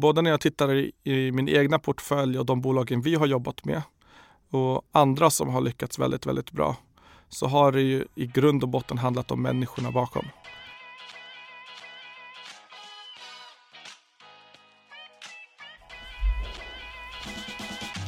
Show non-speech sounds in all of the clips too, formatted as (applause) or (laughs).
Både när jag tittar i, i min egna portfölj och de bolagen vi har jobbat med och andra som har lyckats väldigt, väldigt bra så har det ju i grund och botten handlat om människorna bakom.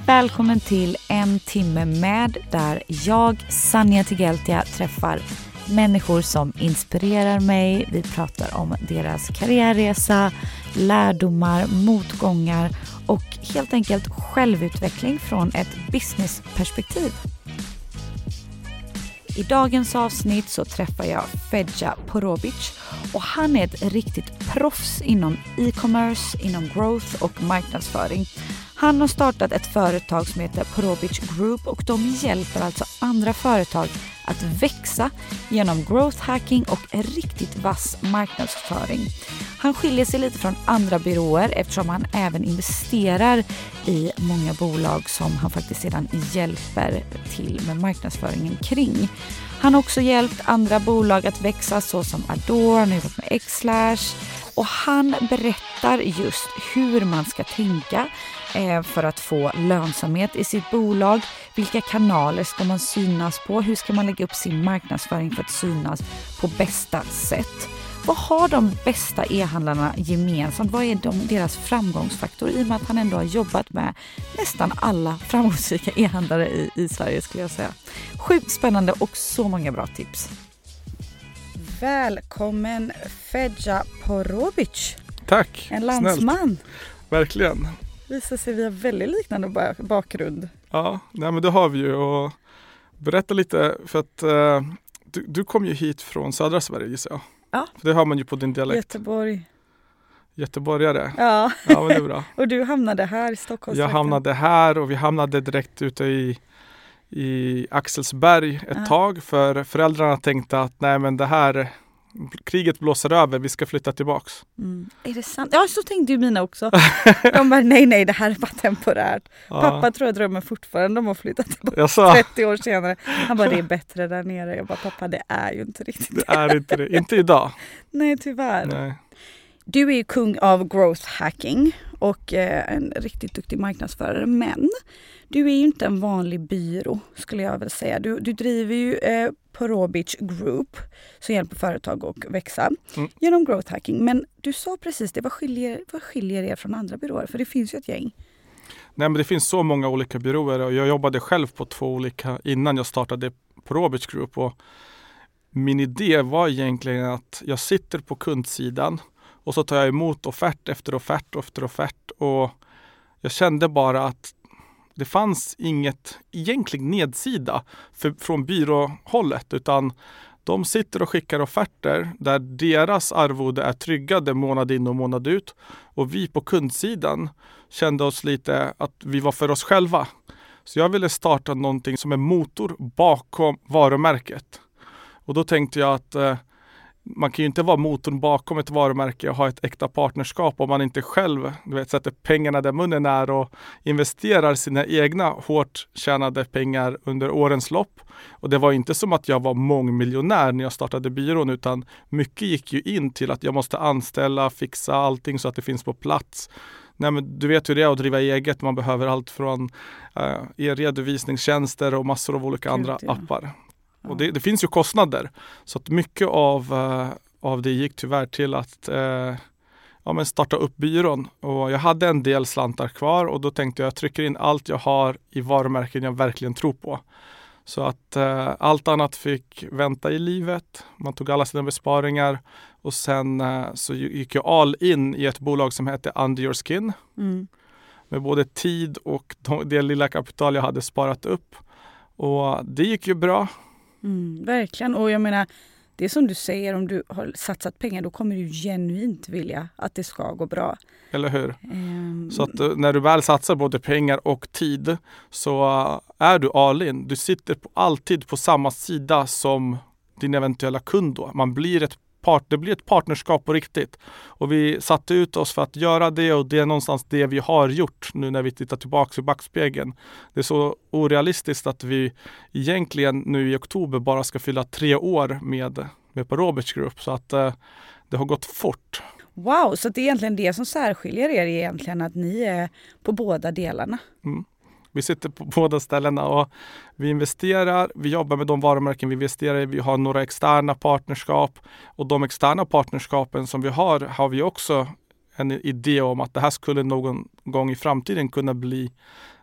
Välkommen till En timme med där jag, Sanja Tigeltia, träffar människor som inspirerar mig. Vi pratar om deras karriärresa, lärdomar, motgångar och helt enkelt självutveckling från ett businessperspektiv. I dagens avsnitt så träffar jag Fedja Porobic och han är ett riktigt proffs inom e-commerce, inom growth och marknadsföring. Han har startat ett företag som heter Probic Group och de hjälper alltså andra företag att växa genom growth hacking och riktigt vass marknadsföring. Han skiljer sig lite från andra byråer eftersom han även investerar i många bolag som han faktiskt sedan hjälper till med marknadsföringen kring. Han har också hjälpt andra bolag att växa såsom Adore, han har jobbat med Xlash och han berättar just hur man ska tänka eh, för att få lönsamhet i sitt bolag. Vilka kanaler ska man synas på? Hur ska man lägga upp sin marknadsföring för att synas på bästa sätt? Vad har de bästa e-handlarna gemensamt? Vad är de, deras framgångsfaktor? I och med att han ändå har jobbat med nästan alla (laughs) framgångsrika e-handlare i, i Sverige skulle jag säga. Sjukt spännande och så många bra tips. Välkommen Fedja Porobic. Tack! En landsman. Snällt. Verkligen. Visar sig vi har väldigt liknande bakgrund. Ja, nej men det har vi ju. Och berätta lite, för att uh, du, du, kom ju hit från södra Sverige gissar jag. Ja. För det har man ju på din dialekt. Göteborg. Göteborgare. Ja. ja men det är bra. (laughs) och du hamnade här i Stockholm. Jag hamnade här och vi hamnade direkt ute i i Axelsberg ett ja. tag för föräldrarna tänkte att nej men det här kriget blåser över, vi ska flytta tillbaks. Mm. Är det sant? Ja så tänkte ju mina också. (laughs) De bara nej nej det här är bara temporärt. Ja. Pappa tror jag drömmer fortfarande om att flytta tillbaka 30 år senare. Han bara det är bättre där nere. Jag bara pappa det är ju inte riktigt det. är inte det, inte idag. (laughs) Nej tyvärr. Nej. Du är ju kung av growth hacking och eh, en riktigt duktig marknadsförare men du är ju inte en vanlig byrå skulle jag vilja säga. Du, du driver ju eh, Porobic Group som hjälper företag att växa mm. genom growth hacking. Men du sa precis det, vad skiljer, vad skiljer er från andra byråer? För det finns ju ett gäng. Nej men det finns så många olika byråer och jag jobbade själv på två olika innan jag startade Porobic Group. Och min idé var egentligen att jag sitter på kundsidan och så tar jag emot offert efter offert efter offert och jag kände bara att det fanns inget egentlig nedsida för, från byråhållet utan de sitter och skickar offerter där deras arvode är tryggade månad in och månad ut. Och vi på kundsidan kände oss lite att vi var för oss själva. Så jag ville starta någonting som är motor bakom varumärket. Och då tänkte jag att eh, man kan ju inte vara motorn bakom ett varumärke och ha ett äkta partnerskap om man inte själv du vet, sätter pengarna där munnen är och investerar sina egna hårt tjänade pengar under årens lopp. Och det var inte som att jag var mångmiljonär när jag startade byrån utan mycket gick ju in till att jag måste anställa, fixa allting så att det finns på plats. Nej, men du vet hur det är att driva eget. Man behöver allt från uh, e-redovisningstjänster och massor av olika andra ja. appar. Och det, det, finns ju kostnader. Så att mycket av, uh, av det gick tyvärr till att uh, ja, men starta upp byrån. Och jag hade en del slantar kvar och då tänkte jag jag trycker in allt jag har i varumärken jag verkligen tror på. Så att uh, allt annat fick vänta i livet. Man tog alla sina besparingar och sen så gick jag all in i ett bolag som hette Under Your Skin. Mm. Med både tid och det lilla kapital jag hade sparat upp. Och det gick ju bra. Mm, verkligen. Och jag menar, det är som du säger, om du har satsat pengar då kommer du genuint vilja att det ska gå bra. Eller hur? Ehm, Så att eh, när du väl satsar både pengar och tid så eh, är du all in. Du sitter alltid på samma sida som din eventuella kund då. Man blir ett part, det blir ett partnerskap på riktigt. Och vi satte ut oss för att göra det och det är någonstans det vi har gjort nu när vi tittar tillbaka i backspegeln. Det är så orealistiskt att vi egentligen nu i oktober bara ska fylla tre år med, med på Roberts Group. Så att eh, det har gått fort. Wow, så det är egentligen det som särskiljer er egentligen att ni är på båda delarna. Vi sitter på (laughs) båda ställena och vi investerar, vi jobbar med de varumärken vi investerar i. Vi har några externa partnerskap och de externa partnerskapen som vi har har vi också en idé om att det här skulle någon gång i framtiden kunna bli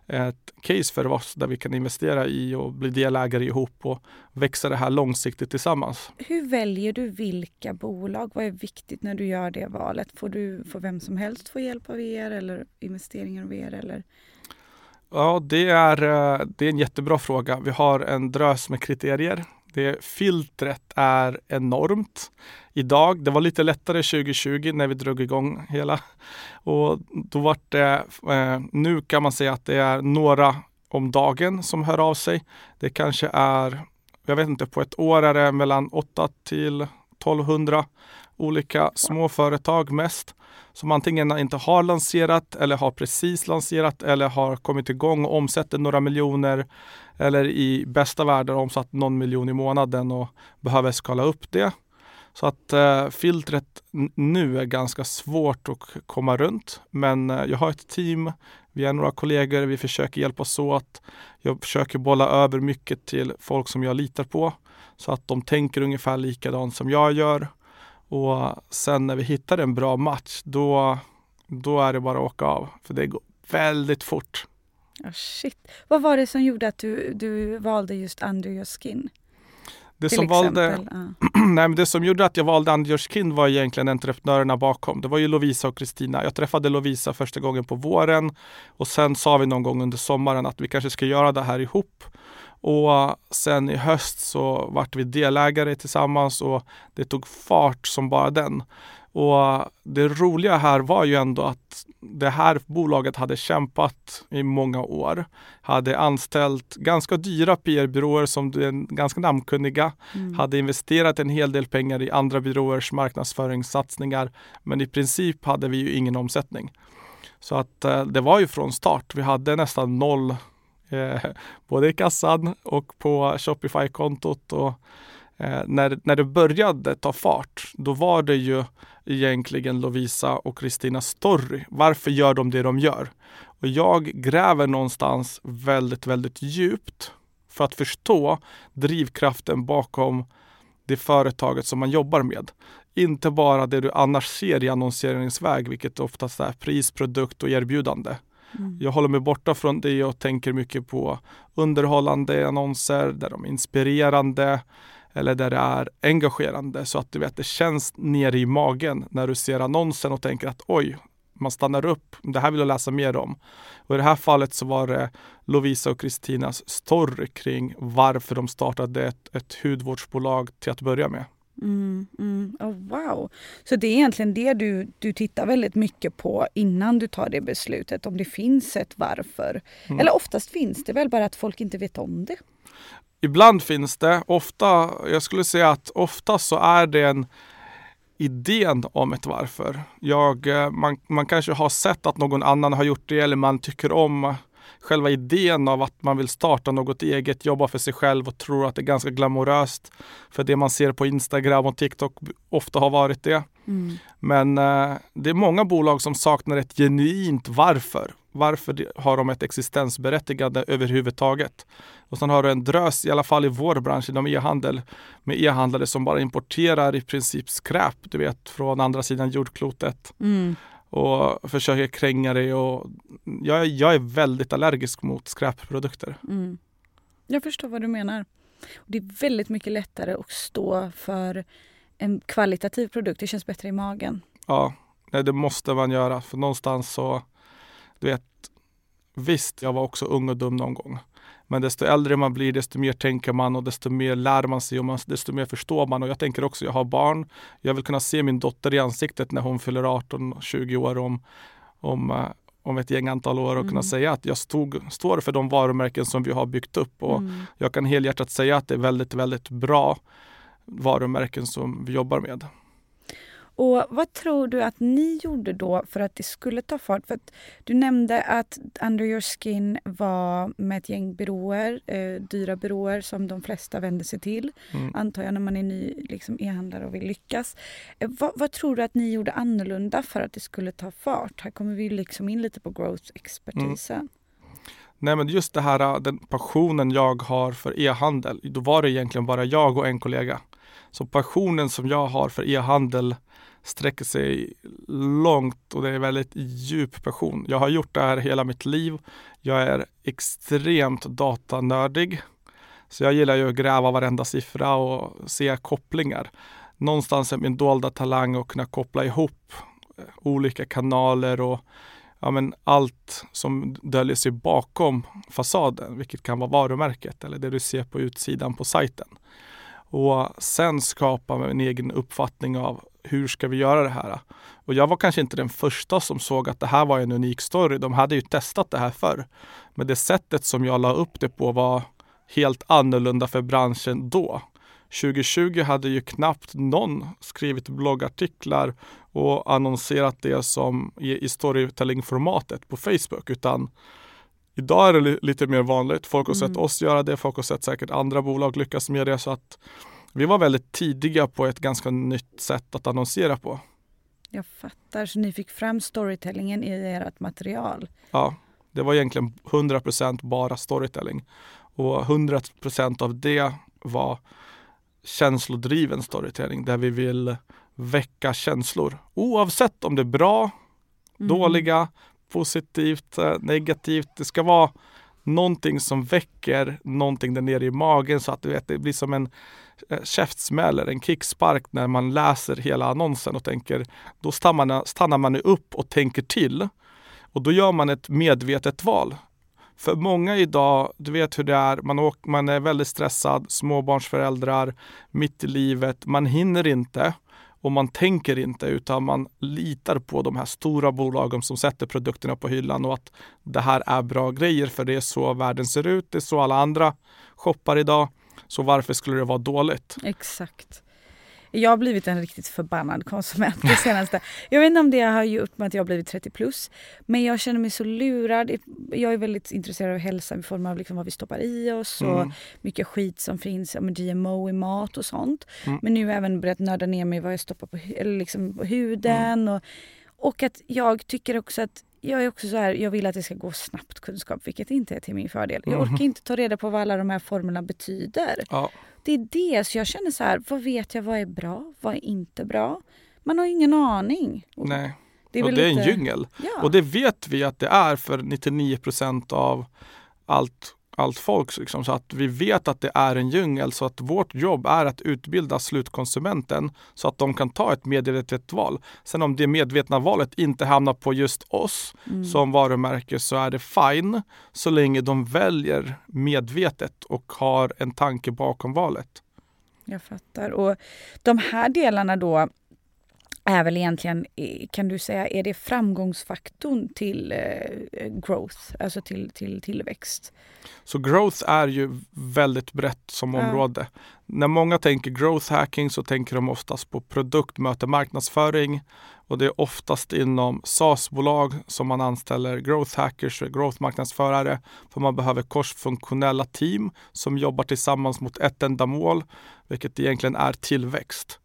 ett case för oss där vi kan investera i och bli delägare ihop och växa det här långsiktigt tillsammans. Hur väljer du vilka bolag? Vad är viktigt när du gör det valet? Får, du, får vem som helst få hjälp av er eller investeringar av er? Eller? Ja, det är, eh, det är en jättebra fråga. Vi har en drös med kriterier. Det filtret är enormt idag. Det var lite lättare 2020 när vi drog igång hela. Och då var det, eh, nu kan man säga att det är några om dagen som hör av sig. Det kanske är, jag vet inte, på ett år är det mellan 8 till 1200 olika små företag mest som antingen inte har lanserat eller har precis lanserat eller har kommit igång och omsätter några miljoner eller i bästa världen omsatt någon miljon i månaden och behöver skala upp det. Så att eh, filtret nu är ganska svårt att komma runt. Men eh, jag har ett team, vi är några kollegor, vi försöker hjälpas åt. Jag försöker bolla över mycket till folk som jag litar på så att de tänker ungefär likadant som jag gör. Och sen när vi hittar en bra match, då, då är det bara att åka av. För det går väldigt fort. Oh, shit. Vad var det som gjorde att du, du valde just Under Your Skin? Det som, valde? Ja. (clears throat) nej, men det som gjorde att jag valde Under Your Skin var egentligen entreprenörerna bakom. Det var ju Lovisa och Kristina. Jag träffade Lovisa första gången på våren och sen sa vi någon gång under sommaren att vi kanske ska göra det här ihop. Och sen i höst så vart vi delägare tillsammans och det tog fart som bara den. Och det roliga här var ju ändå att det här bolaget hade kämpat i många år. Hade anställt ganska dyra PR-byråer som är ganska namnkunniga. Mm. Hade investerat en hel del pengar i andra byråers marknadsföringssatsningar. Men i princip hade vi ju ingen omsättning. Så att eh, det var ju från start. Vi hade nästan noll eh, både i kassan och på Shopify-kontot. Och, eh, när, när det började ta fart, då var det ju egentligen Lovisa och Kristina story. Varför gör de det de gör? Och jag gräver någonstans väldigt, väldigt djupt för att förstå drivkraften bakom det företaget som man jobbar med. Inte bara det du annars ser i annonseringsväg, vilket oftast är pris, produkt och erbjudande. Mm. Jag håller mig borta från det och tänker mycket på underhållande annonser där de är inspirerande eller där det är engagerande så att du vet det känns nere i magen när du ser annonsen och tänker att oj, man stannar upp. Det här vill jag läsa mer om. Och I det här fallet så var det Lovisa och Kristinas story kring varför de startade ett, ett hudvårdsbolag till att börja med. Mm, mm. Oh, wow. Så det är egentligen det du, du tittar väldigt mycket på innan du tar det beslutet, om det finns ett varför. Mm. Eller oftast finns det väl bara att folk inte vet om det. Ibland finns det, ofta, jag skulle säga att ofta så är det en idén om ett varför. Jag, eh, man, man kanske har sett att någon annan har gjort det eller man tycker om själva idén av att man vill starta något eget, jobba för sig själv och tror att det är ganska glamoröst. För det man ser på Instagram och TikTok ofta har varit det. Mm. Men eh, det är många bolag som saknar ett genuint varför. Varför har de ett existensberättigande överhuvudtaget? Och sen har du en drös, i alla fall i vår bransch inom e-handel, med e-handlare som bara importerar i princip skräp, du vet, från andra sidan jordklotet Mm. Och försöker kränga det. Och jag, är- jag är väldigt allergisk mot skräpprodukter. Mm. Jag förstår vad du menar. Det är väldigt mycket lättare att stå för en kvalitativ produkt. Det känns bättre i magen. Ja, nej, det måste man göra. För någonstans så, du vet, visst, jag var också ung och dum någon gång. Men desto äldre man blir, desto mer tänker man och desto mer lär man sig och desto mer förstår man. Och jag tänker också, jag har barn. Jag vill kunna se min dotter i ansiktet när hon fyller 18-20 år om, om, eh, om ett gäng antal år och mm. kunna säga att jag stod, står för de varumärken som vi har byggt upp. Och mm. Jag kan helhjärtat säga att det är väldigt, väldigt bra varumärken som vi jobbar med. Och vad tror du att ni gjorde då för att det skulle ta fart? För du nämnde att Under Your Skin var med ett gäng byråer, eh, dyra byråer som de flesta vänder sig till. Mm. Antar jag när man är ny liksom, e-handlare och vill lyckas. Eh, vad, vad, tror du att ni gjorde annorlunda för att det skulle ta fart? Här kommer vi liksom in lite på growth-expertisen. Mm. Nej men just det här, den passionen jag har för e-handel, då var det egentligen bara jag och en kollega. Så passionen som jag har för e-handel sträcker sig långt och det är väldigt djup passion. Jag har gjort det här hela mitt liv. Jag är extremt datanördig. Så jag gillar ju att gräva varenda siffra och se kopplingar. Någonstans är min dolda talang att kunna koppla ihop eh, olika kanaler och ja, men allt som döljer sig bakom fasaden, vilket kan vara varumärket eller det du ser på utsidan på sajten. Och sen skapa en egen uppfattning av hur ska vi göra det här? Och jag var kanske inte den första som såg att det här var en unik story. De hade ju testat det här förr. Men det sättet som jag la upp det på var helt annorlunda för branschen då. 2020 hade ju knappt någon skrivit bloggartiklar och annonserat det som i storytelling-formatet på Facebook utan Idag är det lite mer vanligt. Folk har sett mm. oss göra det, folk har sett säkert andra bolag lyckas med det. Så att vi var väldigt tidiga på ett ganska nytt sätt att annonsera på. Jag fattar, så ni fick fram storytellingen i ert material? Ja, det var egentligen 100% bara storytelling. Och 100% av det var känslodriven storytelling där vi vill väcka känslor. Oavsett om det är bra, mm. dåliga, positivt, eh, negativt. Det ska vara någonting som väcker någonting där nere i magen så att du vet, det blir som en eh, käftsmäll eller en kickspark när man läser hela annonsen och tänker, då stannar man, stannar man upp och tänker till. Och då gör man ett medvetet val. För många idag, du vet hur det är, man, åker, man är väldigt stressad, småbarnsföräldrar, mitt i livet, man hinner inte och man tänker inte utan man litar på de här stora bolagen som sätter produkterna på hyllan och att det här är bra grejer för det är så världen ser ut, det är så alla andra shoppar idag. Så varför skulle det vara dåligt? Exakt. Jag har blivit en riktigt förbannad konsument det senaste. Jag vet inte om det har gjort med att jag har blivit 30 plus. Men jag känner mig så lurad. Jag är väldigt intresserad av hälsa i form av liksom vad vi stoppar i oss och mm. mycket skit som finns, med GMO i mat och sånt. Mm. Men nu har jag även börjat nörda ner mig vad jag stoppar på, eller liksom på huden. Mm. Och, och att jag tycker också att jag är också så här, jag vill att det ska gå snabbt kunskap, vilket inte är till min fördel. Jag orkar inte ta reda på vad alla de här formlerna betyder. Ja. Det är det, så jag känner så här, vad vet jag, vad är bra, vad är inte bra? Man har ingen aning. Nej, det är, och det är lite... en djungel. Ja. Och det vet vi att det är för 99 procent av allt allt folk. Liksom, så att vi vet att det är en djungel så att vårt jobb är att utbilda slutkonsumenten så att de kan ta ett medvetet val. Sen om det medvetna valet inte hamnar på just oss mm. som varumärke så är det fine så länge de väljer medvetet och har en tanke bakom valet. Jag fattar. Och de här delarna då är väl egentligen, kan du säga, är det framgångsfaktorn till eh, growth, alltså till, till tillväxt? Så growth är ju väldigt brett som område. Ja. När många tänker growth hacking så tänker de oftast på produkt möter marknadsföring och det är oftast inom SaaS-bolag som man anställer growth hackers och growth marknadsförare för man behöver korsfunktionella team som jobbar tillsammans mot ett enda mål, vilket egentligen är tillväxt.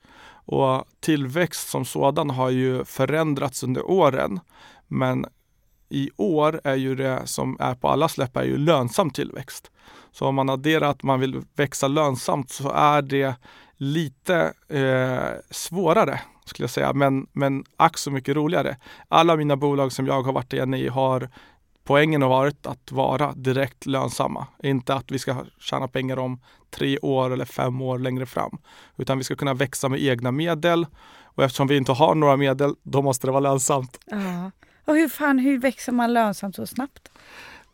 Och tillväxt som sådan har ju förändrats under åren. Men i år är ju det som är på alla släpp är ju lönsam tillväxt. Så om man adderar att man vill växa lönsamt så är det lite eh, svårare skulle jag säga, men, men ack så mycket roligare. Alla mina bolag som jag har varit inne i har poängen har varit att vara direkt lönsamma. Inte att vi ska tjäna pengar om tre år eller fem år längre fram. Utan vi ska kunna växa med egna medel. Och eftersom vi inte har några medel, då måste det vara lönsamt. Ja. Och hur fan, hur växer man lönsamt så snabbt?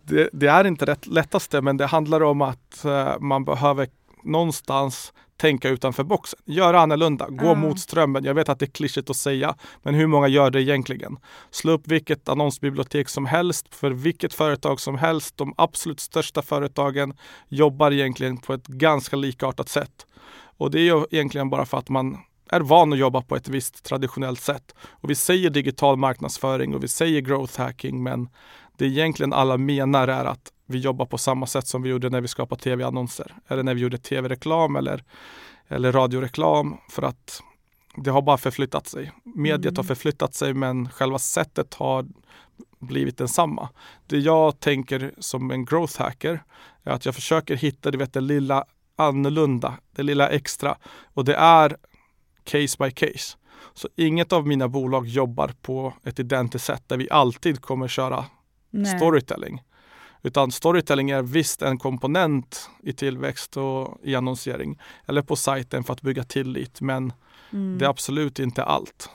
det, det är inte det lättaste men det handlar om att uh, man behöver någonstans tänka utanför boxen, göra annorlunda, gå Ja. mot strömmen. Jag vet att det är klyschigt att säga, men hur många gör det egentligen? Slå upp vilket annonsbibliotek som helst för vilket företag som helst. De absolut största företagen jobbar egentligen på ett ganska likartat sätt. Och det är ju egentligen bara för att man är van att jobba på ett visst traditionellt sätt. Och vi säger digital marknadsföring och vi säger growth hacking, men det egentligen alla menar är att vi jobbar på samma sätt som vi gjorde när vi skapade tv-annonser eller när vi gjorde tv-reklam eller, eller radioreklam för att det har bara förflyttat sig. Mediet har förflyttat sig men själva sättet har blivit densamma. Det jag tänker som en growth hacker är att jag försöker hitta du vet, det lilla annorlunda, det lilla extra och det är case by case. Så inget av mina bolag jobbar på ett identiskt sätt där vi alltid kommer köra Nej. storytelling. Utan storytelling är visst en komponent i tillväxt och i annonsering eller på sajten för att bygga tillit men Mm. det är absolut inte allt.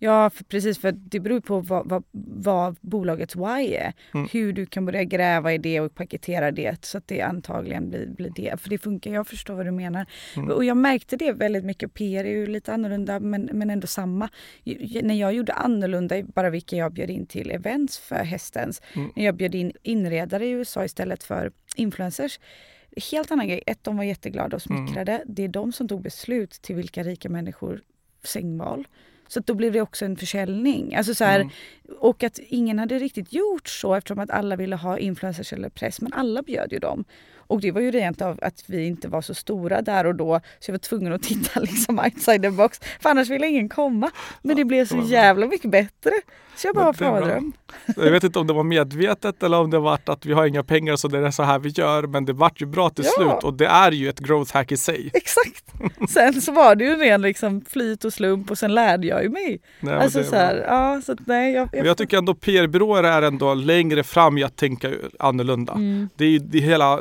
Ja, för precis. För det beror på vad, vad, vad bolagets why är. Mm. Hur du kan börja gräva i det och paketera det så att det antagligen blir, blir det. För det funkar, jag förstår vad du menar. Mm. Och jag märkte det väldigt mycket. PR är ju lite annorlunda men, men ändå samma. Ju- När jag gjorde annorlunda bara vilka jag bjöd in till events för hästens. Mm. När jag bjöd in inredare i USA istället för influencers. Helt annan grej. Ett, de var jätteglada och Mm. smickrade. Det är de som tog beslut till vilka rika människor sängval. Så då blev det också en försäljning. Alltså så här, Mm. Och att ingen hade riktigt gjort så eftersom att alla ville ha influencers eller press. Men alla bjöd ju dem. Och det var ju rent av att vi inte var så stora där och då. Så jag var tvungen att titta (laughs) liksom outside the box. För annars ville ingen komma. Men det blev så jävla mycket bättre. Så jag bara, Men det. Jag vet inte om det var medvetet eller om det var att vi har inga pengar så det är så här vi gör. Men det vart ju bra till Ja. slut och det är ju ett growth hack i sig. Exakt. Sen så var det ju ren liksom flyt och slump och sen lärde jag ju mig. Nej, alltså så här, ja så nej. Jag, Men jag tycker ändå PR-byråer är ändå längre fram i att tänka annorlunda. Mm. Det är ju det hela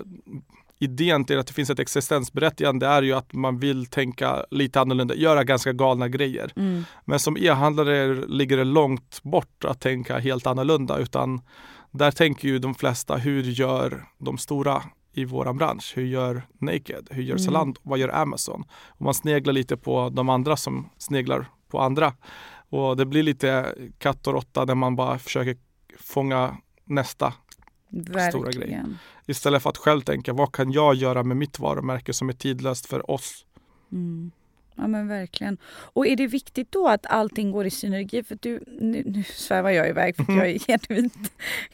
idén till att det finns ett existensberättigande är ju att man vill tänka lite annorlunda, göra ganska galna grejer. Mm. Men som e-handlare ligger det långt bort att tänka helt annorlunda utan där tänker ju de flesta hur gör de stora i våran bransch? Hur gör Naked? Hur gör Mm. Zalando? Vad gör Amazon? Och man sneglar lite på de andra som sneglar på andra. Och det blir lite katt och råtta när man bara försöker fånga nästa stora grej. Verkligen. istället för att själv tänka vad kan jag göra med mitt varumärke som är tidlöst för oss? Mm. Ja men verkligen. Och är det viktigt då att allting går i synergi? För du, nu, nu svävar jag iväg för att jag är genuint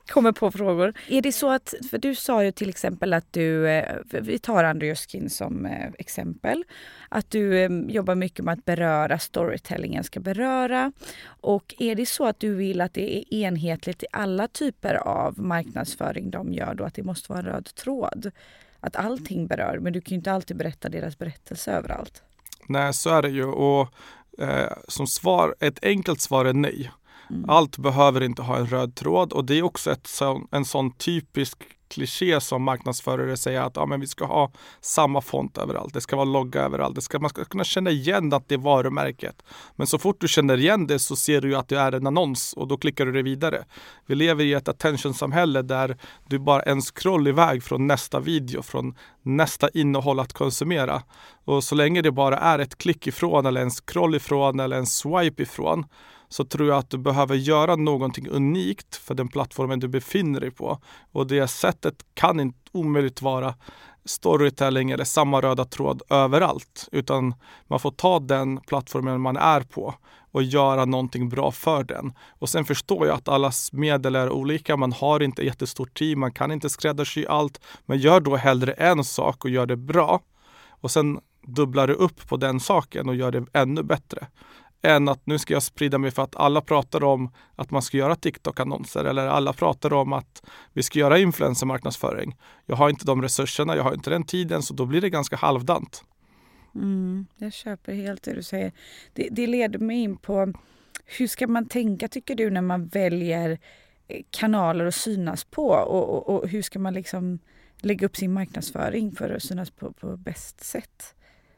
kommer på frågor. Är det så att, för du sa ju till exempel att du, eh, vi tar Andreas Skin som eh, exempel, att du eh, jobbar mycket med att beröra, storytellingen ska beröra. Och är det så att du vill att det är enhetligt i alla typer av marknadsföring de gör då, att det måste vara en röd tråd? Att allting berör, men du kan ju inte alltid berätta deras berättelse överallt. Nej, så är det ju. Och eh, som svar, ett enkelt svar är nej. Mm. Allt behöver inte ha en röd tråd och det är också ett en sån typisk kliché som marknadsförare säger att ja, men vi ska ha samma font överallt. Det ska vara logga överallt. Det ska, man ska kunna känna igen att det är varumärket. Men så fort du känner igen det så ser du ju att det är en annons och då klickar du det vidare. Vi lever i ett attention-samhälle där du bara en scroll iväg från nästa video, från nästa innehåll att konsumera. Och så länge det bara är ett klick ifrån eller en scroll ifrån eller en swipe ifrån så tror jag att du behöver göra någonting unikt för den plattformen du befinner dig på. Och det sättet kan inte omöjligt vara storytelling eller samma röda tråd överallt. Utan man får ta den plattformen man är på och göra någonting bra för den. Och sen förstår jag att allas medel är olika. Man har inte jättestort team, man kan inte skräddarsy allt. Men gör då hellre en sak och gör det bra. Och sen dubblar du upp på den saken och gör det ännu bättre än att nu ska jag sprida mig för att alla pratar om att man ska göra TikTok-annonser eller alla pratar om att vi ska göra influencermarknadsföring. Jag har inte de resurserna, jag har inte den tiden så då blir det ganska halvdant. Mm, jag köper helt det du säger. Det, det leder mig in på hur ska man tänka tycker du när man väljer eh, kanaler att synas på och, och, och hur ska man liksom lägga upp sin marknadsföring för att synas på, på bäst sätt?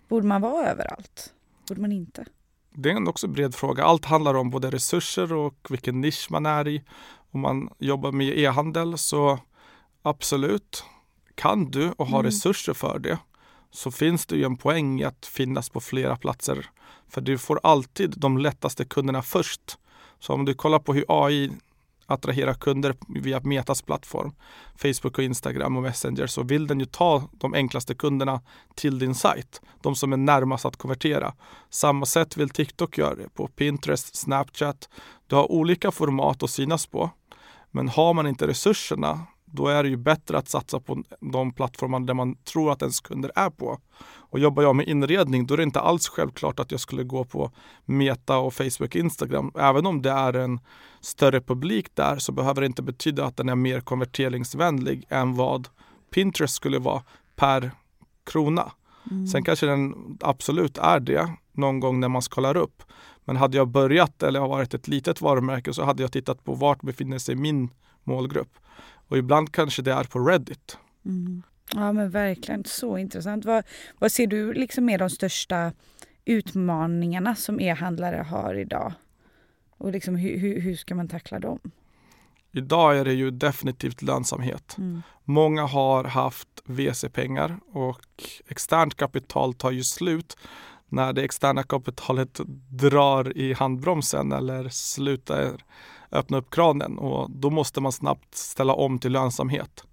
Borde man vara överallt? Borde man inte? Det är en också bred fråga. Allt handlar om både resurser och vilken nisch man är i. Om man jobbar med e-handel så absolut. Kan du och har Mm. resurser för det så finns det ju en poäng i att finnas på flera platser. För du får alltid de lättaste kunderna först. Så om du kollar på hur AI attraherar kunder via Metas plattform, Facebook och Instagram och Messenger så vill den ju ta de enklaste kunderna till din sajt. De som är närmast att konvertera. Samma sätt vill TikTok göra det på Pinterest, Snapchat. Du har olika format att synas på. Men har man inte resurserna då är det ju bättre att satsa på de plattformar där man tror att ens kunder är på. Och jobbar jag med inredning då är det inte alls självklart att jag skulle gå på Meta och Facebook och Instagram. Även om det är en större publik där så behöver det inte betyda att den är mer konverteringsvänlig än vad Pinterest skulle vara per krona. Sen kanske den absolut är det någon gång när man skalar upp. Men hade jag börjat eller har varit ett litet varumärke så hade jag tittat på vart befinner sig min målgrupp. Och ibland kanske det är på Reddit. Mm. Ja men verkligen, så intressant. Vad, vad ser du liksom är de största utmaningarna som e-handlare har idag? Och liksom hur, hur, hur ska man tackla dem? Idag är det ju definitivt lönsamhet. Mm. Många har haft VC-pengar och externt kapital tar ju slut när det externa kapitalet drar i handbromsen eller slutar öppna upp kranen och då måste man snabbt ställa om till lönsamhet.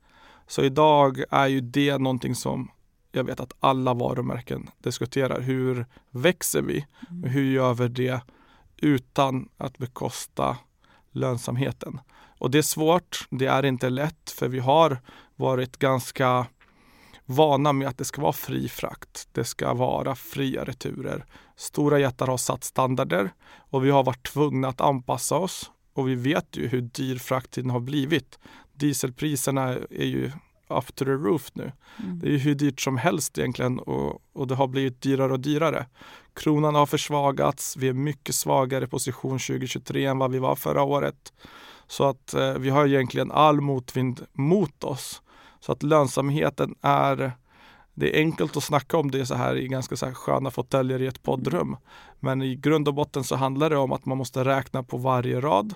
Så idag är ju det någonting som jag vet att alla varumärken diskuterar. Hur växer vi? Och hur gör vi det utan att bekosta lönsamheten? Och det är svårt, det är inte lätt för vi har varit ganska vana med att det ska vara fri frakt. Det ska vara fria returer. Stora jättar har satt standarder och vi har varit tvungna att anpassa oss. Och vi vet ju hur dyr frakttiden har blivit. Dieselpriserna är ju up to the roof nu. Det är ju hur dyrt som helst egentligen och, och det har blivit dyrare och dyrare. Kronan har försvagats. Vi är mycket svagare position 2023 än vad vi var förra året. Så att eh, vi har egentligen all motvind mot oss. Så att lönsamheten är det är enkelt att snacka om det så här i ganska så här sköna fåtöljer i ett poddrum. Men i grund och botten så handlar det om att man måste räkna på varje rad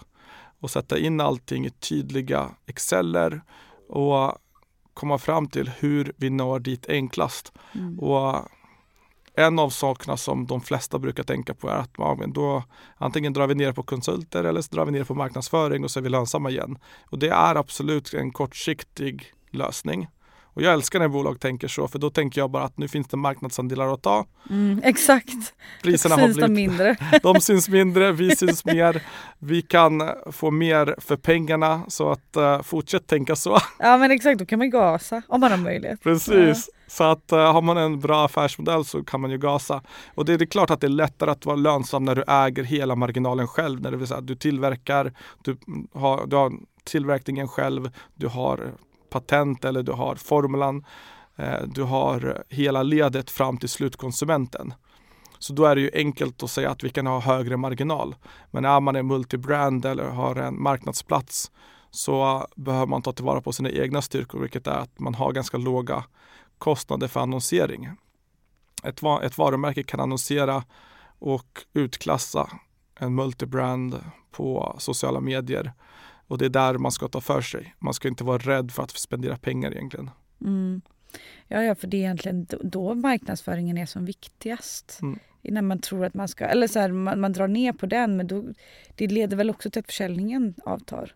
och sätta in allting i tydliga exceller och komma fram till hur vi når dit enklast. Och en av sakerna som de flesta brukar tänka på är att men då antingen drar vi ner på konsulter eller så drar vi ner på marknadsföring och så är vi lönsamma igen. Och det är absolut en kortsiktig lösning. Och jag älskar när bolag tänker så för då tänker jag bara att nu finns det marknadsandelar att ta. Mm, exakt, Priserna har syns de blivit mindre. (laughs) de syns mindre, vi syns mer. Vi kan få mer för pengarna så att uh, fortsätt tänka så. (laughs) Ja men exakt, då kan man gasa om man har möjlighet. Precis. Så att uh, har man en bra affärsmodell så kan man ju gasa. Och det är, det är klart att det är lättare att vara lönsam när du äger hela marginalen själv. När det vill säga att du tillverkar, du har, du har tillverkningen själv, du har patent eller du har formulan. Eh, du har hela ledet fram till slutkonsumenten. Så då är det ju enkelt att säga att vi kan ha högre marginal. Men är man en multibrand eller har en marknadsplats så behöver man ta tillvara på sina egna styrkor, vilket är att man har ganska låga kostnader för annonsering. Ett, va- ett varumärke kan annonsera och utklassa en multibrand på sociala medier och det är där man ska ta för sig. Man ska inte vara rädd för att spendera pengar egentligen. Mm. Ja, ja, för det är egentligen då- marknadsföringen är som viktigast. Mm. Innan man tror att man ska, eller så här, man, man drar ner på den men då, det leder väl också till att försäljningen avtar.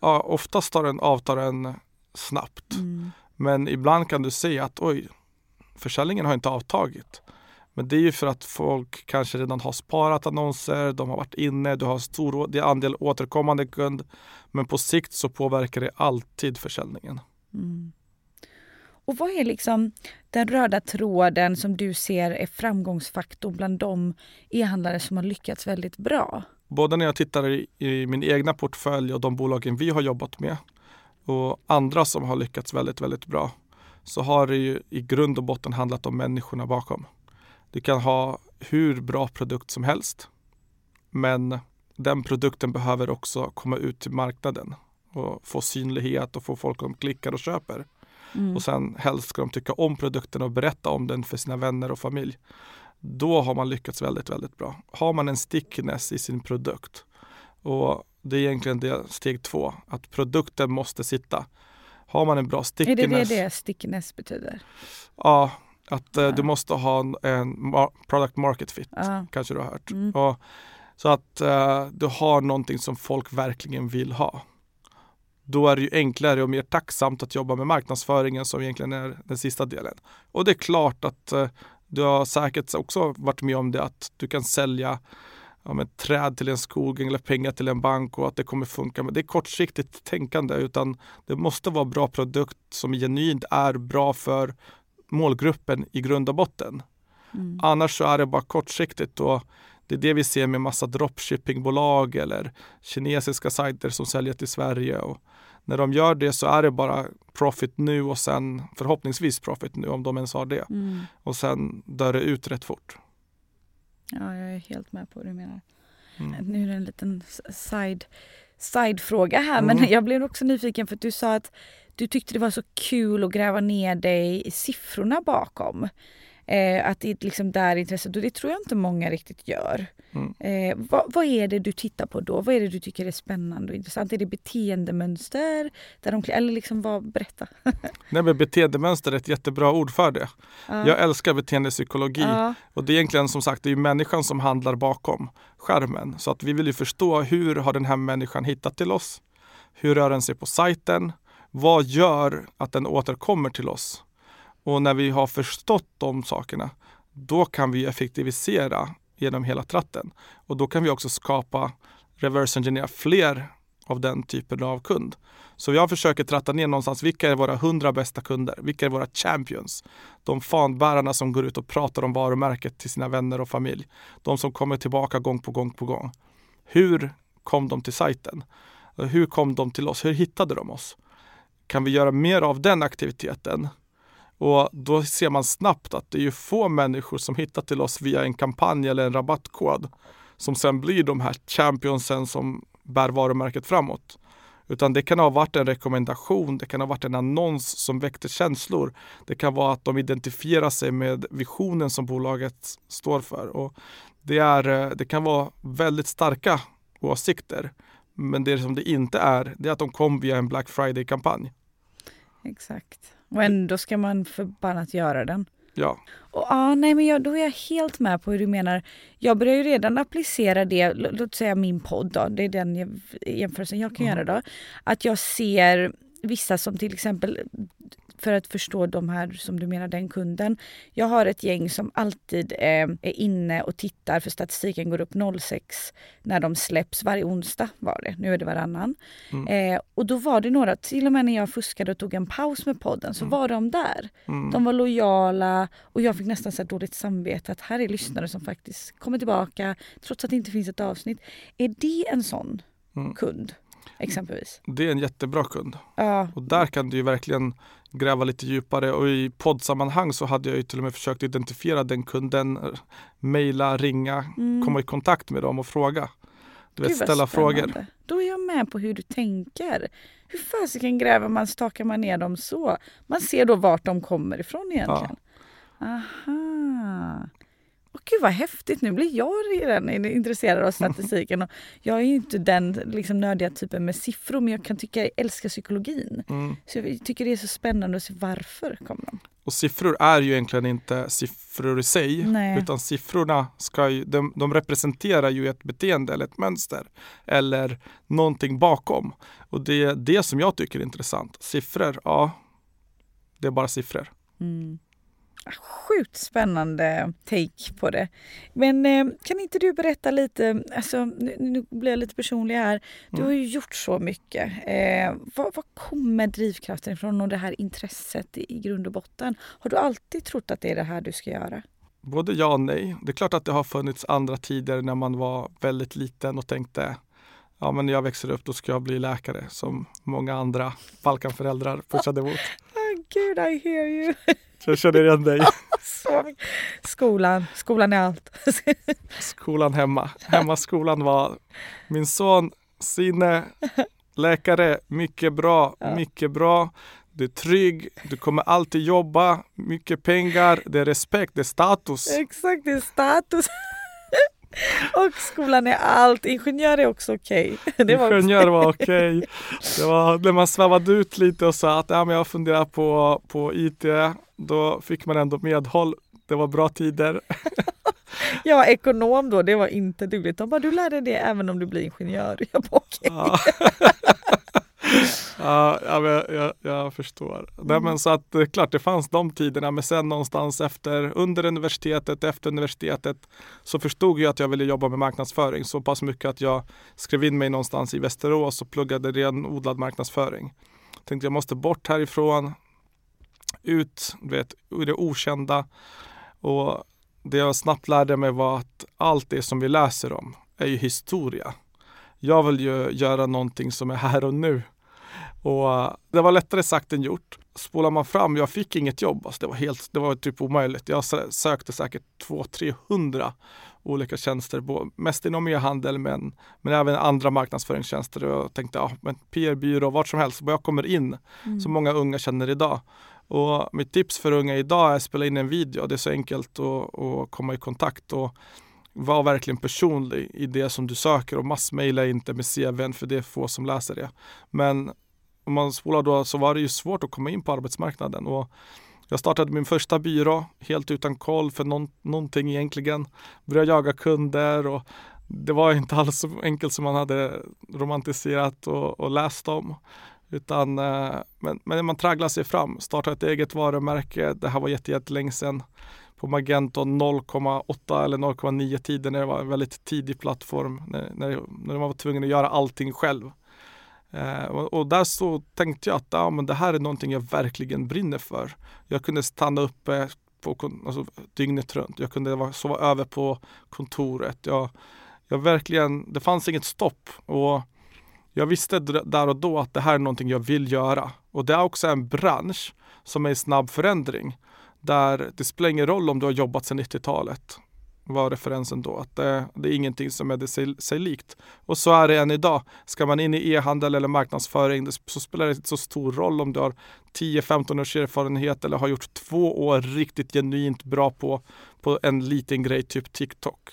Ja, oftast tar den avtar den snabbt. Men ibland kan du se att oj, försäljningen har inte avtagit. Men det är ju för att folk kanske redan har sparat annonser, de har varit inne, du har stor å- det är andel återkommande kund. Men på sikt så påverkar det alltid försäljningen. Och vad är liksom den röda tråden som du ser är framgångsfaktorn bland de e-handlare som har lyckats väldigt bra? Både när jag tittar i, i min egna portfölj och de bolagen vi har jobbat med och andra som har lyckats väldigt, väldigt bra så har det ju i grund och botten handlat om människorna bakom. Du kan ha hur bra produkt som helst men den produkten behöver också komma ut till marknaden och få synlighet och få folk att klicka och köper. Och sen helst ska de tycka om produkten och berätta om den för sina vänner och familj. Då har man lyckats väldigt, väldigt bra. Har man en stickiness i sin produkt och det är egentligen det steg två, att produkten måste sitta. Har man en bra stickiness. Är det det, det stickiness betyder? Ja, att eh, du måste ha en, en product market fit. Ja. Kanske du har hört. Mm. Och, så att eh, du har någonting som folk verkligen vill ha. Då är det ju enklare och mer tacksamt att jobba med marknadsföringen som egentligen är den sista delen. Och det är klart att eh, du har säkert också varit med om det att du kan sälja ja, men, träd till en skog eller pengar till en bank och att det kommer funka. Men det är kortsiktigt tänkande utan det måste vara bra produkt som genuint är bra för målgruppen i grund och botten. Mm. Annars så är det bara kortsiktigt och det är det vi ser med massa dropshippingbolag eller kinesiska sajter som säljer till Sverige. Och när de gör det så är det bara profit nu och sen förhoppningsvis profit nu om de ens har det. Mm. Och sen dör det ut rätt fort. Ja, jag är helt med på vad du menar. Mm. Nu är det en liten side, sidefråga här men Mm. (laughs) jag blev också nyfiken för att du sa att du tyckte det var så kul att gräva ner dig i siffrorna bakom. Eh, att det liksom där intresset och det tror jag inte många riktigt gör. Mm. Eh, vad, vad är det du tittar på då? Vad är det du tycker är spännande och intressant? Är det beteendemönster? Där de, eller liksom vad, berätta. (laughs) Nej, men beteendemönster är ett jättebra ord för det. Ja. Jag älskar beteendepsykologi Ja. och det är egentligen som sagt det är människan som handlar bakom skärmen. Så att vi vill ju förstå hur har den här människan hittat till oss? Hur rör den sig på sajten? Vad gör att den återkommer till oss? Och när vi har förstått de sakerna, då kan vi effektivisera genom hela tratten. Och då kan vi också skapa, reverse engineera fler av den typen av kund. Så jag försöker tratta ner någonstans, vilka är våra hundra bästa kunder? Vilka är våra champions? De fanbärarna som går ut och pratar om varumärket till sina vänner och familj. De som kommer tillbaka gång på gång på gång. Hur kom de till sajten? Hur kom de till oss? Hur hittade de oss? Kan vi göra mer av den aktiviteten? Och då ser man snabbt att det är ju få människor som hittar till oss via en kampanj eller en rabattkod som sen blir de här championsen som bär varumärket framåt. Utan det kan ha varit en rekommendation, det kan ha varit en annons som väckte känslor. Det kan vara att de identifierar sig med visionen som bolaget står för. Och det, är, eh, det kan vara väldigt starka åsikter. Men det som det inte är, det är att de kom via en Black Friday-kampanj. Exakt. Och ändå ska man förbannat göra den. Ja, Och, ja, nej, men jag, då är jag helt med på hur du menar. Jag börjar ju redan applicera det, låt säga min podd då, det är den jäm- jämförelsen jag kan göra då. Att jag ser vissa som till exempel, för att förstå de här som du menar, den kunden. Jag har ett gäng som alltid eh, är inne och tittar för statistiken går upp 06 när de släpps. Varje onsdag var det, nu är det varannan. Eh, och då var det några, till och med när jag fuskade och tog en paus med podden så var de där. Mm. De var lojala och jag fick nästan så här dåligt samvete att här är lyssnare som faktiskt kommer tillbaka trots att det inte finns ett avsnitt. Är det en sån Mm. kund exempelvis? det är en jättebra kund. Ja, Och där kan du ju verkligen gräva lite djupare och i poddsammanhang så hade jag ju till och med försökt identifiera den kunden, mejla, ringa, komma i kontakt med dem och fråga. Du vet, Mm. Ställa frågor. spännande. Då är jag med på hur du tänker. Hur fasiken gräver man, stakar man ner dem så? Man ser då vart de kommer ifrån egentligen. Aha. Åh, gud vad häftigt, nu blir jag redan intresserad av statistiken. Och jag är ju inte den liksom, nördiga typen med siffror men jag kan tycka jag älskar psykologin. Mm. Så jag tycker det är så spännande att se varför kommer de. Och siffror är ju egentligen inte siffror i sig, Nej. utan siffrorna ska ju, de, de representerar ju ett beteende eller ett mönster eller någonting bakom. Och det är det som jag tycker är intressant. Siffror, ja, det är bara siffror. Mm. Sjukt spännande take på det. Men eh, kan inte du berätta lite, alltså, nu, nu blir jag lite personlig här. Du har ju gjort så mycket. Eh, vad, vad kommer drivkraften ifrån och det här intresset i, i grund och botten? Har du alltid trott att det är det här du ska göra? Både ja och nej. Det är klart att det har funnits andra tider när man var väldigt liten och tänkte ja men när jag växer upp då ska jag bli läkare som många andra Balkanföräldrar (laughs) pushade emot. Oh, Gud, I hear you. Så jag känner igen dig. (laughs) Skolan, skolan är allt. (laughs) Skolan hemma. Hemmaskolan var min son Sine, läkare, mycket bra, mycket bra. Du är trygg, du kommer alltid jobba, mycket pengar, det är respekt, det är status. Exakt, det är status. (laughs) (laughs) Och skolan är allt. Ingenjör är också okej. (laughs) Okay. Var Ingenjör var okej. Okay. Det var när man svävade ut lite och sa att ja, men jag funderar på, på IT. Då fick man ändå medhåll. Det var bra tider. (laughs) jag var ekonom då, det var inte dugligt. De bara, du lär dig det även om du blir ingenjör. Jag bara, okay. ja ja, jag, jag, jag förstår. Mm. Nej, men så att det är klart, det fanns de tiderna, men sen någonstans efter, under universitetet, efter universitetet, så förstod jag att jag ville jobba med marknadsföring så pass mycket att jag skrev in mig någonstans i Västerås och pluggade renodlad marknadsföring. Jag tänkte jag måste bort härifrån, ut vet, i det okända. Och det jag snabbt lärde mig var att allt det som vi läser om är ju historia. Jag vill ju göra någonting som är här och nu. Och uh, det var lättare sagt än gjort. Spolar man fram, jag fick inget jobb. Alltså det, var helt, det var typ omöjligt. Jag sökte säkert 200-300 olika tjänster, mest inom e-handel men, men även andra marknadsföringstjänster. Och jag tänkte, ja, men PR-byrå, vart som helst, bara jag kommer in, mm. som många unga känner idag. Och mitt tips för unga idag är att spela in en video. Det är så enkelt att, att komma i kontakt och vara verkligen personlig i det som du söker och massmejla inte med CVn för det är få som läser det. Men om man spolar då så var det ju svårt att komma in på arbetsmarknaden. Och jag startade min första byrå helt utan koll för någon, någonting egentligen. Började jaga kunder och det var inte alls så enkelt som man hade romantiserat och, och läst om. Utan, eh, men, men man tragglar sig fram, startar ett eget varumärke. Det här var jättelänge sedan. På Magento 0,8 eller 0,9 tider när det var en väldigt tidig plattform. När, när, när man var tvungen att göra allting själv. Eh, och, och, där så tänkte jag att ja, men det här är någonting jag verkligen brinner för. Jag kunde stanna uppe på, alltså, dygnet runt. Jag kunde sova över på kontoret. Jag, jag verkligen, det fanns inget stopp. Och jag visste där och då att det här är någonting jag vill göra. Och det är också en bransch som är i snabb förändring. Där det spelar ingen roll om du har jobbat sedan 90-talet. Var referensen då. Att det, det är ingenting som är det sig, sig, likt. Och så är det än idag. Ska man in i e-handel eller marknadsföring så spelar det inte så stor roll om du har 10-15 års erfarenhet eller har gjort två år riktigt genuint bra på, på en liten grej, typ TikTok.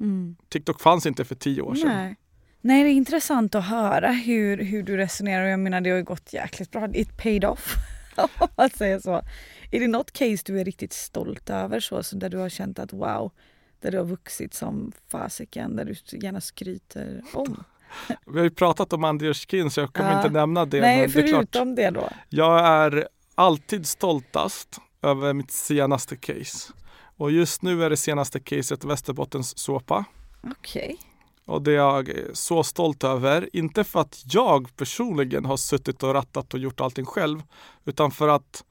Mm. TikTok fanns inte för tio år sedan. Nej. Nej, det är intressant att höra hur, hur du resonerar. Jag menar, det har ju gått jäkligt bra. It paid off, (laughs) om man säger så. Är det något case du är riktigt stolt över, så, så där du har känt att wow, där du har vuxit som fasiken, där du gärna skryter om? Vi har ju pratat om Anders Kin så jag kommer ja. inte nämna det. Nej, förutom det, det då. Jag är alltid stoltast över mitt senaste case. Och just nu är det senaste caset Västerbottens såpa. Okej. Okay. Och det är jag så stolt över. Inte för att jag personligen har suttit och rattat och gjort allting själv. Utan för att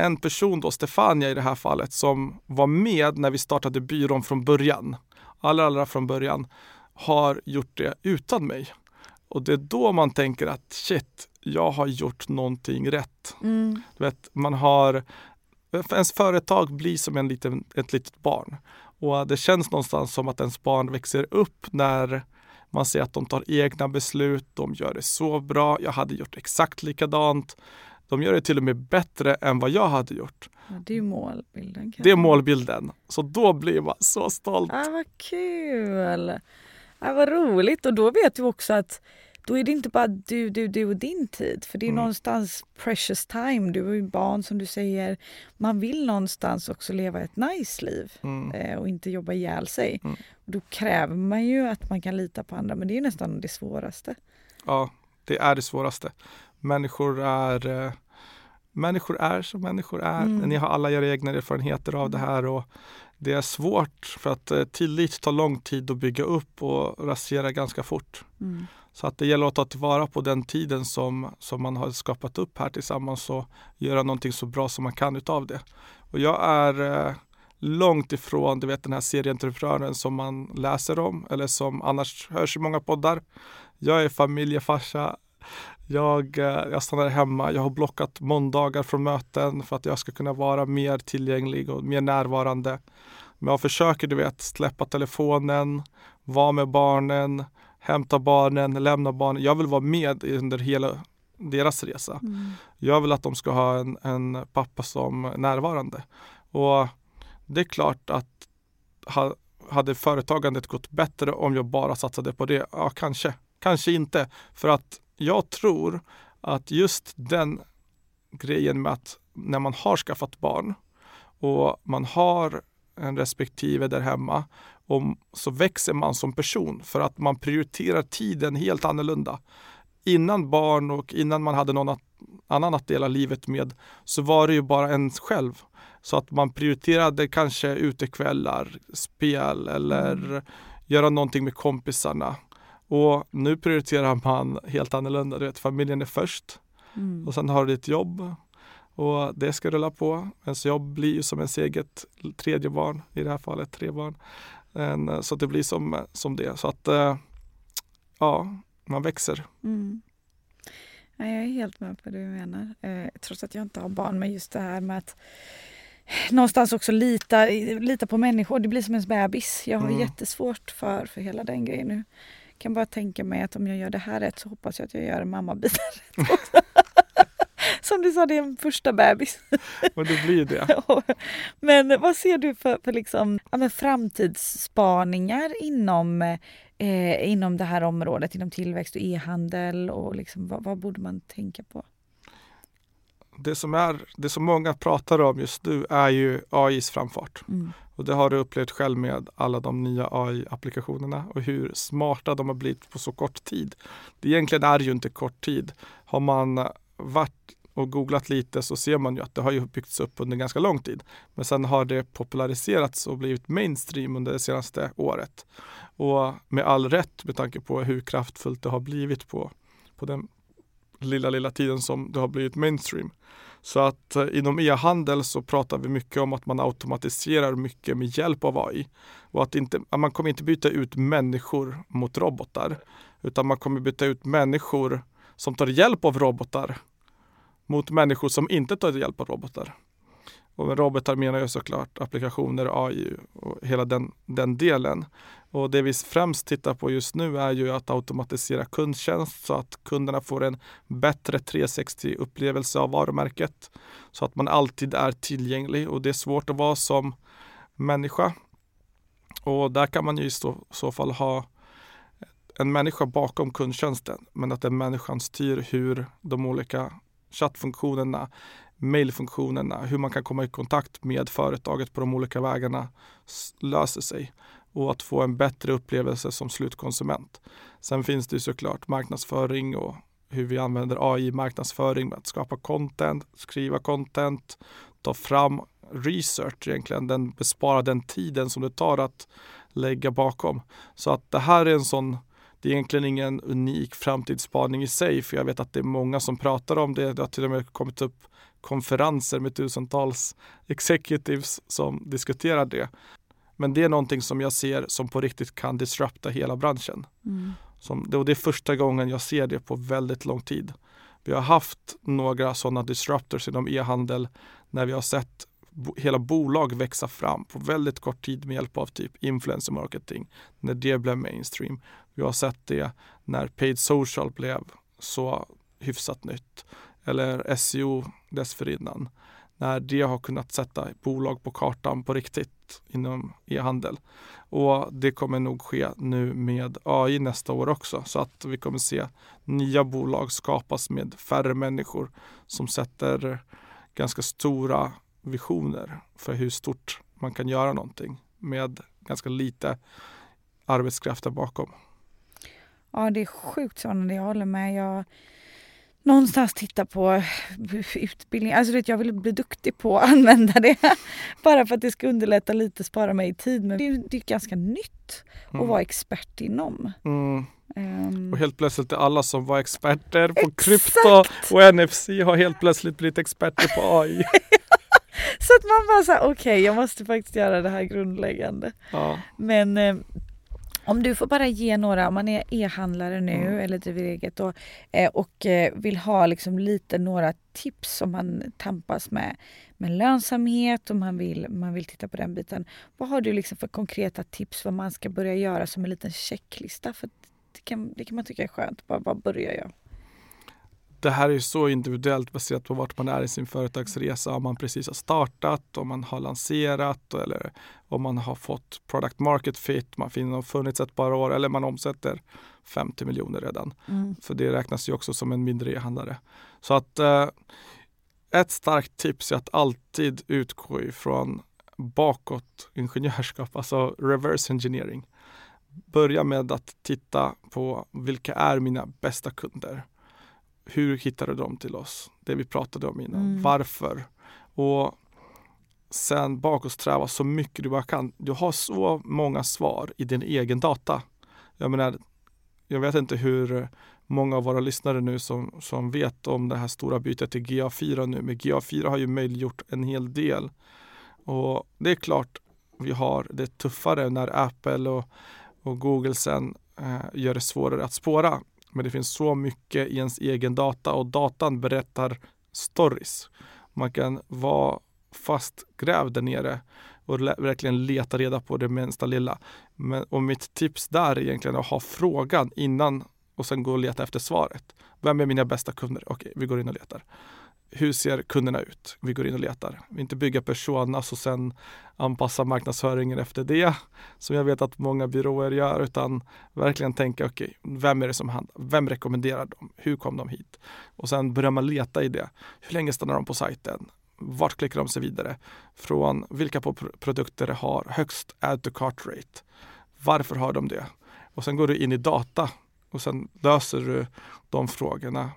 en person då, Stefania i det här fallet, som var med när vi startade byrån från början. Allra, allra från början. Har gjort det utan mig. Och det är då man tänker att shit, jag har gjort någonting rätt. Mm. Du vet, man har ens företag blir som en liten, ett litet barn. Och det känns någonstans som att ens barn växer upp när man ser att de tar egna beslut, de gör det så bra, jag hade gjort exakt likadant. De gör det till och med bättre än vad jag hade gjort. Ja, det är målbilden. Det är målbilden. Så då blir man så stolt. Ah, vad kul! Ah, vad roligt och då vet du också att då är det inte bara du, du, du och din tid. För det är mm. någonstans precious time. Du är ju barn som du säger. Man vill någonstans också leva ett nice liv mm. eh, och inte jobba ihjäl sig. Mm. Och då kräver man ju att man kan lita på andra men det är nästan det svåraste. Ja, det är det svåraste. Människor är eh, Människor är som människor är. Mm. Ni har alla era egna erfarenheter av det mm. här och det är svårt för att eh, tillit tar lång tid att bygga upp och rasera ganska fort. Mm. Så att det gäller att ta tillvara på den tiden som, som man har skapat upp här tillsammans och göra någonting så bra som man kan utav det. Och jag är eh, långt ifrån du vet, den här serieentreprenören som man läser om eller som annars hörs i många poddar. Jag är familjefarsa. Jag, eh, jag stannar hemma. Jag har blockat måndagar från möten för att jag ska kunna vara mer tillgänglig och mer närvarande. Men jag försöker du vet släppa telefonen, vara med barnen, hämta barnen, lämna barnen. Jag vill vara med under hela deras resa. Mm. Jag vill att de ska ha en, en pappa som närvarande. Och det är klart att ha, hade företagandet gått bättre om jag bara satsade på det? Ja, kanske. Kanske inte. För att jag tror att just den grejen med att när man har skaffat barn och man har en respektive där hemma och så växer man som person för att man prioriterar tiden helt annorlunda. Innan barn och innan man hade någon annan att dela livet med så var det ju bara en själv. Så att man prioriterade kanske utekvällar, spel eller mm. göra någonting med kompisarna. Och nu prioriterar man helt annorlunda. Du vet, familjen är först mm. och sen har du ditt jobb och det ska rulla på. Ens jobb blir ju som ens eget tredje barn, i det här fallet tre barn. Så det blir som, som det. Så att eh, ja, man växer. Mm. Ja, jag är helt med på det du menar. Eh, trots att jag inte har barn. Men just det här med att någonstans också lita, lita på människor. Det blir som ens bebis. Jag har mm. jättesvårt för, för hela den grejen nu. Kan bara tänka mig att om jag gör det här rätt så hoppas jag att jag gör mammabiten rätt också. (laughs) Som du sa, det är en första bebis. Och det blir det. (laughs) men vad ser du för, för liksom, ja, framtidsspaningar inom, eh, inom det här området, inom tillväxt och e-handel och liksom, vad, vad borde man tänka på? det som, är, det som många pratar om just nu är ju AIs framfart. Mm. Och det har du upplevt själv med alla de nya AI-applikationerna och hur smarta de har blivit på så kort tid. Det egentligen är ju inte kort tid. Har man varit och googlat lite så ser man ju att det har ju byggts upp under ganska lång tid. Men sen har det populariserats och blivit mainstream under det senaste året. Och med all rätt med tanke på hur kraftfullt det har blivit på, på den lilla, lilla tiden som det har blivit mainstream. Så att eh, inom e-handel så pratar vi mycket om att man automatiserar mycket med hjälp av AI. Och att inte, man kommer inte byta ut människor mot robotar. Utan man kommer byta ut människor som tar hjälp av robotar mot människor som inte tar hjälp av robotar. Och med robotar menar jag såklart applikationer, AI och hela den, den delen. Och det vi främst tittar på just nu är ju att automatisera kundtjänst så att kunderna får en bättre 360-upplevelse av varumärket. Så att man alltid är tillgänglig och det är svårt att vara som människa. Och där kan man ju i så, så fall ha en människa bakom kundtjänsten men att den människan styr hur de olika chattfunktionerna, mejlfunktionerna, hur man kan komma i kontakt med företaget på de olika vägarna löser sig och att få en bättre upplevelse som slutkonsument. Sen finns det såklart marknadsföring och hur vi använder AI marknadsföring med att skapa content, skriva content, ta fram research egentligen, den besparar den tiden som det tar att lägga bakom. Så att det här är en sån det är egentligen ingen unik framtidsspaning i sig, för jag vet att det är många som pratar om det. Det har till och med kommit upp konferenser med tusentals executives som diskuterar det. Men det är någonting som jag ser som på riktigt kan disrupta hela branschen. Mm. Som, och det är första gången jag ser det på väldigt lång tid. Vi har haft några sådana disruptors inom e-handel när vi har sett hela bolag växa fram på väldigt kort tid med hjälp av typ influencer marketing. När det blev mainstream. Vi har sett det när paid social blev så hyfsat nytt. Eller SEO dessförinnan. När det har kunnat sätta bolag på kartan på riktigt inom e-handel. Och det kommer nog ske nu med AI nästa år också. Så att vi kommer se nya bolag skapas med färre människor som sätter ganska stora visioner för hur stort man kan göra någonting med ganska lite arbetskraft där bakom. Ja, det är sjukt spännande. Jag håller med. Jag någonstans titta på utbildning. Alltså vet, jag vill bli duktig på att använda det. (laughs) Bara för att det ska underlätta lite, spara mig tid. Men det är, det är ganska nytt mm. att vara expert inom. Mm. Um, och helt plötsligt är alla som var experter på exakt. krypto och NFC har helt plötsligt blivit experter på (laughs) AI. så att man bara säger okej okay, jag måste faktiskt göra det här grundläggande. Ja. Men eh, om du får bara ge några, om man är e-handlare nu mm. eller driver eget och, eh, och eh, vill ha liksom lite några tips om man tampas med, med lönsamhet och man vill, man vill titta på den biten. Vad har du liksom för konkreta tips vad man ska börja göra som en liten checklista? För det kan, det kan man tycka är skönt. Bara, var börjar jag? Det här är ju så individuellt baserat på vart man är i sin företagsresa. Om man precis har startat, om man har lanserat eller om man har fått product market fit, man har funnits ett par år eller man omsätter 50 miljoner redan. Mm. För det räknas ju också som en mindre e-handlare. Så att eh, ett starkt tips är att alltid utgå ifrån bakåt ingenjörskap, (laughs) alltså reverse engineering. Börja med att titta på vilka är mina bästa kunder? Hur hittade de till oss? Det vi pratade om innan. Mm. Varför? Och sen bakåtsträva så mycket du bara kan. Du har så många svar i din egen data. Jag menar, jag vet inte hur många av våra lyssnare nu som, som vet om det här stora bytet till GA4 nu. Men GA4 har ju möjliggjort en hel del. Och det är klart vi har det tuffare när Apple och, och Google sen eh, gör det svårare att spåra. Men det finns så mycket i ens egen data och datan berättar stories. Man kan vara fastgrävd där nere och verkligen leta reda på det minsta lilla. Men, och mitt tips där är egentligen att ha frågan innan och sen gå och leta efter svaret. Vem är mina bästa kunder? Okej, vi går in och letar. Hur ser kunderna ut? Vi går in och letar. Vi inte bygga personas och sen anpassa marknadsföringen efter det som jag vet att många byråer gör utan verkligen tänka okej, okay, vem är det som handlar? Vem rekommenderar dem? Hur kom de hit? Och sen börjar man leta i det. Hur länge stannar de på sajten? Vart klickar de sig vidare? Från vilka produkter har högst add to cart rate? Varför har de det? Och sen går du in i data och sen löser du de frågorna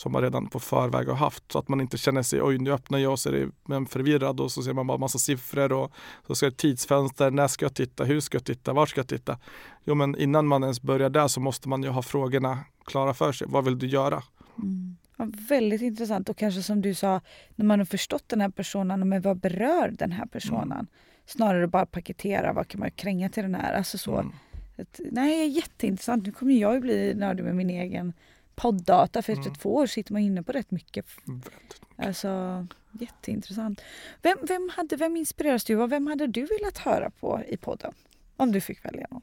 som man redan på förväg har haft så att man inte känner sig oj nu öppnar jag och så är man förvirrad och så ser man bara massa siffror och så ska det tidsfönster, när ska jag titta, hur ska jag titta, var ska jag titta? Jo men innan man ens börjar där så måste man ju ha frågorna klara för sig. Vad vill du göra? Mm. Ja, väldigt intressant och kanske som du sa när man har förstått den här personen, men vad berör den här personen? Mm. Snarare bara paketera, vad kan man kränga till den här? Alltså så. Mm. Ett, nej, jätteintressant. Nu kommer jag ju bli nördig med min egen poddata för efter mm. två år sitter man inne på rätt mycket. mycket. Alltså jätteintressant. Vem, vem, hade, vem inspireras du av? Vem hade du velat höra på i podden? Om du fick välja någon.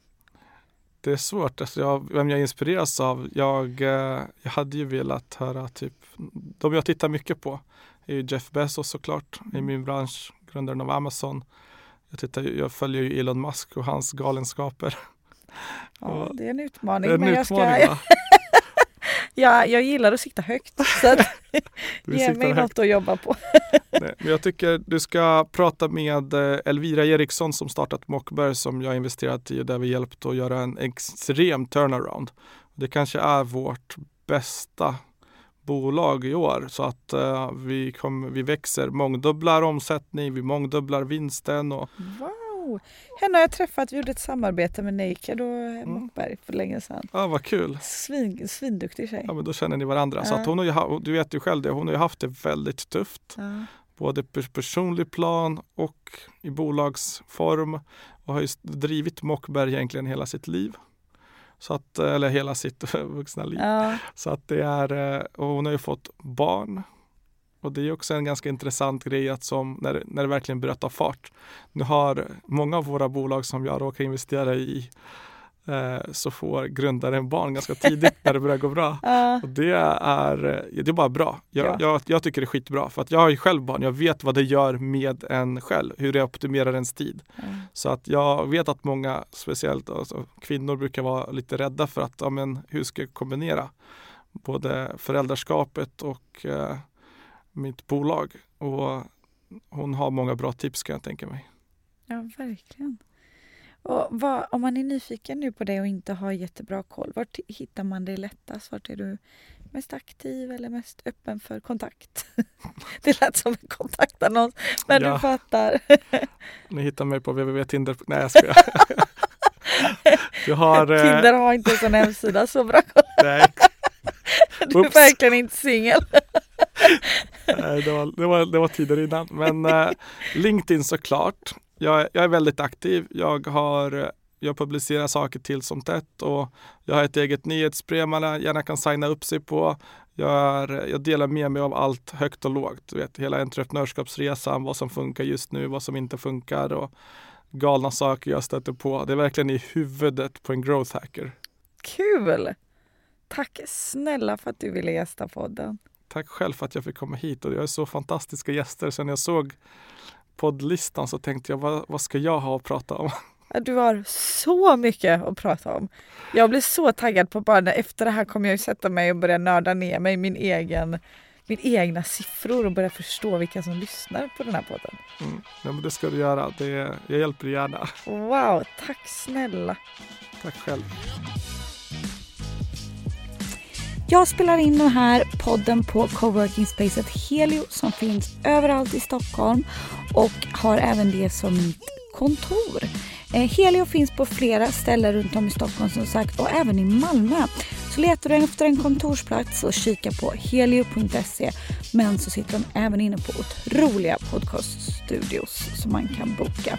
Det är svårt. Alltså jag, vem jag inspireras av? Jag, eh, jag hade ju velat höra typ, de jag tittar mycket på är ju Jeff Bezos såklart i mm. min bransch, grundaren av Amazon. Jag, tittar, jag följer ju Elon Musk och hans galenskaper. Ja, det är en utmaning. Det är en men utmaning, jag, ska... (laughs) ja, jag gillar att sitta högt. Så att (laughs) (laughs) ge mig högt. något att jobba på. Nej, men jag tycker du ska prata med eh, Elvira Eriksson som startat Mockberg som jag investerat i och där vi hjälpt att göra en extrem turnaround. Det kanske är vårt bästa bolag i år så att uh, vi, kom, vi växer, mångdubblar omsättning, vi mångdubblar vinsten. Och, wow. Henne har jag träffat. Vi gjorde ett samarbete med Naked och mm. Mockberg för länge sedan. Ja, vad kul. Svin, svinduktig tjej. Ja, men då känner ni varandra. Ja. Så att hon har ju, du vet ju själv det, hon har ju haft det väldigt tufft. Ja. Både på personlig plan och i bolagsform. Och har ju drivit Mockberg egentligen hela sitt liv. Så att, eller hela sitt (laughs) vuxna liv. Ja. Så att det är, eh, och hon har ju fått barn och det är också en ganska intressant grej att som när, när det verkligen börjar ta fart. Nu har många av våra bolag som jag råkar investera i eh, så får grundaren barn ganska tidigt när det börjar gå bra. (laughs) Och det, är, det är bara bra. Jag, ja. jag, jag, tycker det är skitbra för att jag har ju själv barn. Jag vet vad det gör med en själv, hur det optimerar ens tid. Mm. Så att jag vet att många, speciellt alltså, kvinnor, brukar vara lite rädda för att ja, men, hur ska jag kombinera både föräldraskapet och eh, mitt bolag. Och hon har många bra tips kan jag tänka mig. Ja, verkligen. Och vad, om man är nyfiken nu på det och inte har jättebra koll, vart hittar man dig lättast? Vart är du mest aktiv eller mest öppen för kontakt? (laughs) Det lät som en kontaktannons, men ja. du fattar. (laughs) Ni hittar mig på www.tinder. Nej, jag skojar. (laughs) Du har, eh, Tinder har inte en sån hemsida, så bra koll. Nej. (laughs) Du är verkligen inte singel. (laughs) Det var, det, var, det var tider innan. Men eh, LinkedIn såklart. Jag, jag är väldigt aktiv. Jag har jag publicerar saker till som tätt och jag har ett eget nyhetsbrev man gärna kan signa upp sig på. Jag, är, jag delar med mig av allt högt och lågt. Du vet, hela entreprenörskapsresan, vad som funkar just nu, vad som inte funkar och galna saker jag stöter på. Det är verkligen i huvudet på en growth hacker. Kul! Tack snälla för att du ville gästa podden. Tack själv för att jag fick komma hit och jag är så fantastiska gäster. Sen jag såg poddlistan så tänkte jag vad, vad ska jag ha att prata om? (laughs) Du har så mycket att prata om. Jag blir så taggad på bara efter det här kommer jag sätta mig och börja nörda ner mig i min egen min egna siffror och börja förstå vilka som lyssnar på den här podden. Mm. Ja, men det ska du göra. Det, jag hjälper dig gärna. Wow, tack snälla. Tack själv. Jag spelar in den här podden på coworking spacet Helio som finns överallt i Stockholm och har även det som mitt kontor. Eh, helio finns på flera ställen runt om i Stockholm som sagt och även i Malmö. Så letar du efter en kontorsplats så kika på helio.se. Men så sitter de även inne på otroliga podcaststudios som man kan boka.